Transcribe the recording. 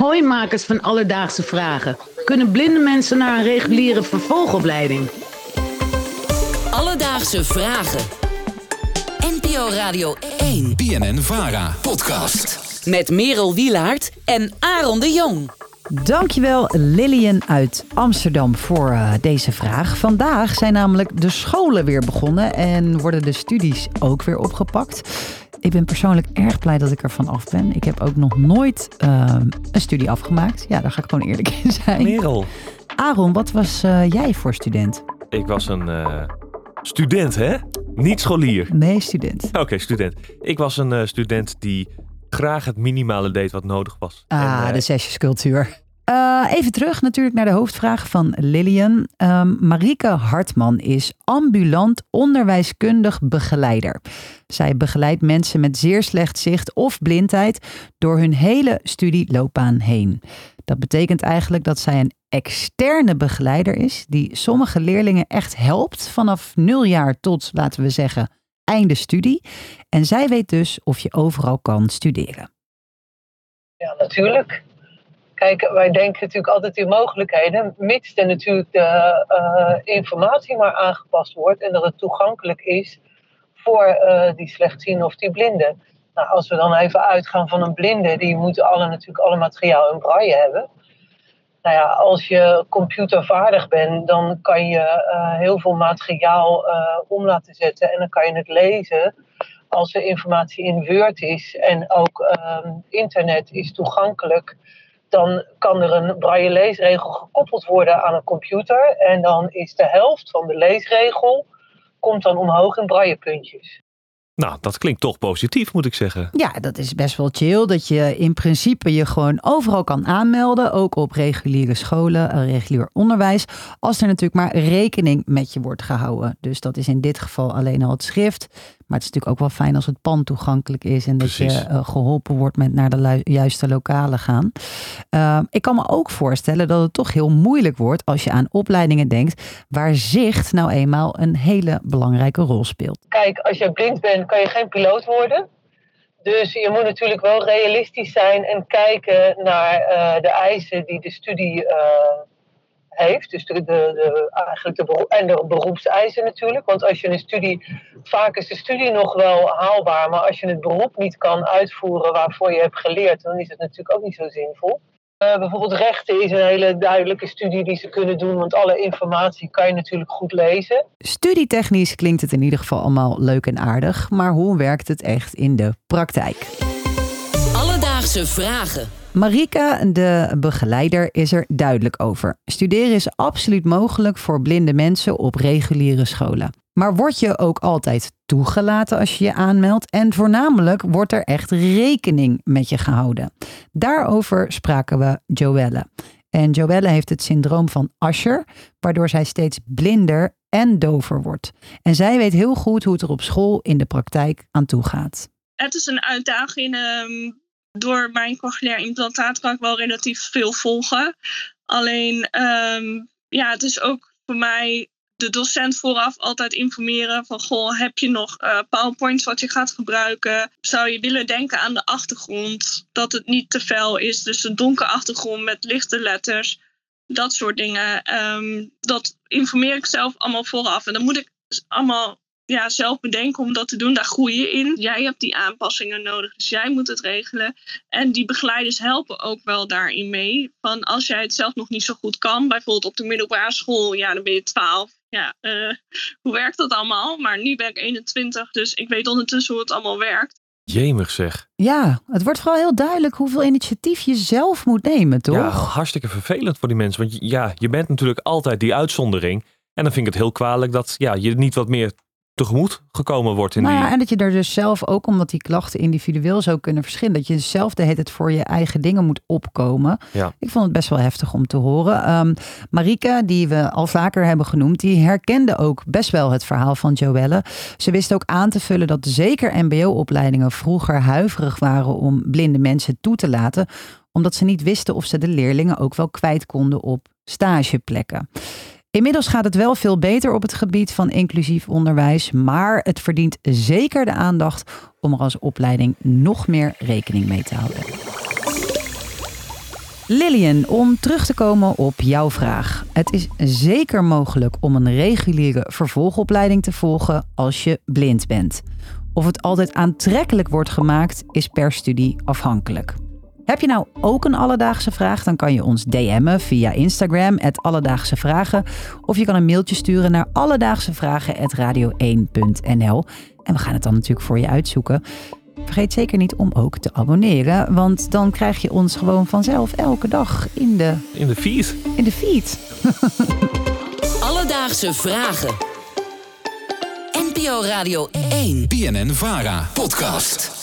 Hoi makers van Alledaagse Vragen. Kunnen blinde mensen naar een reguliere vervolgopleiding? Alledaagse Vragen. NPO Radio 1. BNN Vara. Podcast. Met Merel Wielaert en Aaron de Jong. Dankjewel Lillian uit Amsterdam voor uh, deze vraag. Vandaag zijn namelijk de scholen weer begonnen en worden de studies ook weer opgepakt. Ik ben persoonlijk erg blij dat ik ervan af ben. Ik heb ook nog nooit uh, een studie afgemaakt. Ja, daar ga ik gewoon eerlijk in zijn. Merel. Aaron, wat was uh, jij voor student? Ik was een uh, student, hè? Niet scholier. Nee, student. Oké, okay, student. Ik was een student die graag het minimale deed wat nodig was. Ah, en, de zesjescultuur. Uh, even terug natuurlijk naar de hoofdvraag van Lillian. Um, Marieke Hartman is ambulant onderwijskundig begeleider. Zij begeleidt mensen met zeer slecht zicht of blindheid door hun hele studieloopbaan heen. Dat betekent eigenlijk dat zij een externe begeleider is die sommige leerlingen echt helpt vanaf nul jaar tot, laten we zeggen, einde studie. En zij weet dus of je overal kan studeren. Ja, natuurlijk. Kijk, wij denken natuurlijk altijd in mogelijkheden, mits er natuurlijk de uh, informatie maar aangepast wordt en dat het toegankelijk is voor uh, die slechtzienden of die blinden. Nou, als we dan even uitgaan van een blinde, die moeten alle natuurlijk alle materiaal in braille hebben. Nou ja, als je computervaardig bent, dan kan je uh, heel veel materiaal om laten zetten en dan kan je het lezen als er informatie in Word is en ook ehm, internet is toegankelijk dan kan er een braille leesregel gekoppeld worden aan een computer. En dan is de helft van de leesregel komt dan omhoog in braillepuntjes. Nou, dat klinkt toch positief, moet ik zeggen. Ja, dat is best wel chill. Dat je in principe je gewoon overal kan aanmelden. Ook op reguliere scholen, regulier onderwijs. Als er natuurlijk maar rekening met je wordt gehouden. Dus dat is in dit geval alleen al het schrift. Maar het is natuurlijk ook wel fijn als het pand toegankelijk is en dat je uh, geholpen wordt met naar de juiste lokalen gaan. Uh, ik kan me ook voorstellen dat het toch heel moeilijk wordt als je aan opleidingen denkt waar zicht nou eenmaal een hele belangrijke rol speelt. Kijk, als je blind bent, kan je geen piloot worden. Dus je moet natuurlijk wel realistisch zijn en kijken naar uh, de eisen die de studie heeft. Dus de, de, de, eigenlijk de en de beroepseisen natuurlijk. Want als je een studie, vaak is de studie nog wel haalbaar, maar als je het beroep niet kan uitvoeren waarvoor je hebt geleerd, dan is het natuurlijk ook niet zo zinvol. Uh, bijvoorbeeld rechten is een hele duidelijke studie die ze kunnen doen, want alle informatie kan je natuurlijk goed lezen. Studietechnisch klinkt het in ieder geval allemaal leuk en aardig, maar hoe werkt het echt in de praktijk? Alledaagse vragen. Marika, de begeleider, is er duidelijk over. Studeren is absoluut mogelijk voor blinde mensen op reguliere scholen. Maar word je ook altijd toegelaten als je je aanmeldt? En voornamelijk wordt er echt rekening met je gehouden. Daarover spraken we Joelle. En Joelle heeft het syndroom van Asher, waardoor zij steeds blinder en dover wordt. En zij weet heel goed hoe het er op school in de praktijk aan toe gaat. Het is een uitdaging um, door mijn cochleair implantaat kan ik wel relatief veel volgen. Alleen, um, ja, het is ook voor mij de docent vooraf altijd informeren van goh, heb je nog uh, PowerPoints wat je gaat gebruiken? Zou je willen denken aan de achtergrond, dat het niet te fel is, dus een donkere achtergrond met lichte letters, dat soort dingen. Um, dat informeer ik zelf allemaal vooraf en dan moet ik allemaal ja, zelf bedenken om dat te doen. Daar groei je in. Jij hebt die aanpassingen nodig, dus jij moet het regelen. En die begeleiders helpen ook wel daarin mee. Van als jij het zelf nog niet zo goed kan, bijvoorbeeld op de middelbare school, ja, dan ben je 12. Ja, uh, hoe werkt dat allemaal? Maar nu ben ik 21, dus ik weet ondertussen hoe het allemaal werkt. Jemig zeg. Ja, het wordt vooral heel duidelijk hoeveel initiatief je zelf moet nemen, toch? Ja, hartstikke vervelend voor die mensen. Want ja, je bent natuurlijk altijd die uitzondering. En dan vind ik het heel kwalijk dat ja, je niet wat meer tegemoet gekomen wordt. In nou ja, die... en dat je er dus zelf ook, omdat die klachten individueel zo kunnen verschillen, dat je zelf de hele voor je eigen dingen moet opkomen. Ja. Ik vond het best wel heftig om te horen. Um, Marika, die we al vaker hebben genoemd, die herkende ook best wel het verhaal van Joelle. Ze wist ook aan te vullen dat zeker MBO-opleidingen vroeger huiverig waren om blinde mensen toe te laten, omdat ze niet wisten of ze de leerlingen ook wel kwijt konden op stageplekken. Inmiddels gaat het wel veel beter op het gebied van inclusief onderwijs, maar het verdient zeker de aandacht om er als opleiding nog meer rekening mee te houden. Lillian, om terug te komen op jouw vraag. Het is zeker mogelijk om een reguliere vervolgopleiding te volgen als je blind bent. Of het altijd aantrekkelijk wordt gemaakt, is per studie afhankelijk. Heb je nou ook een alledaagse vraag? Dan kan je ons DM'en via Instagram, Alledaagse Vragen. Of je kan een mailtje sturen naar alledaagsevragen.radio1.nl. En we gaan het dan natuurlijk voor je uitzoeken. Vergeet zeker niet om ook te abonneren, want dan krijg je ons gewoon vanzelf elke dag in de, In de feed. in de feed. Alledaagse vragen. NPO Radio 1. BNN Vara podcast.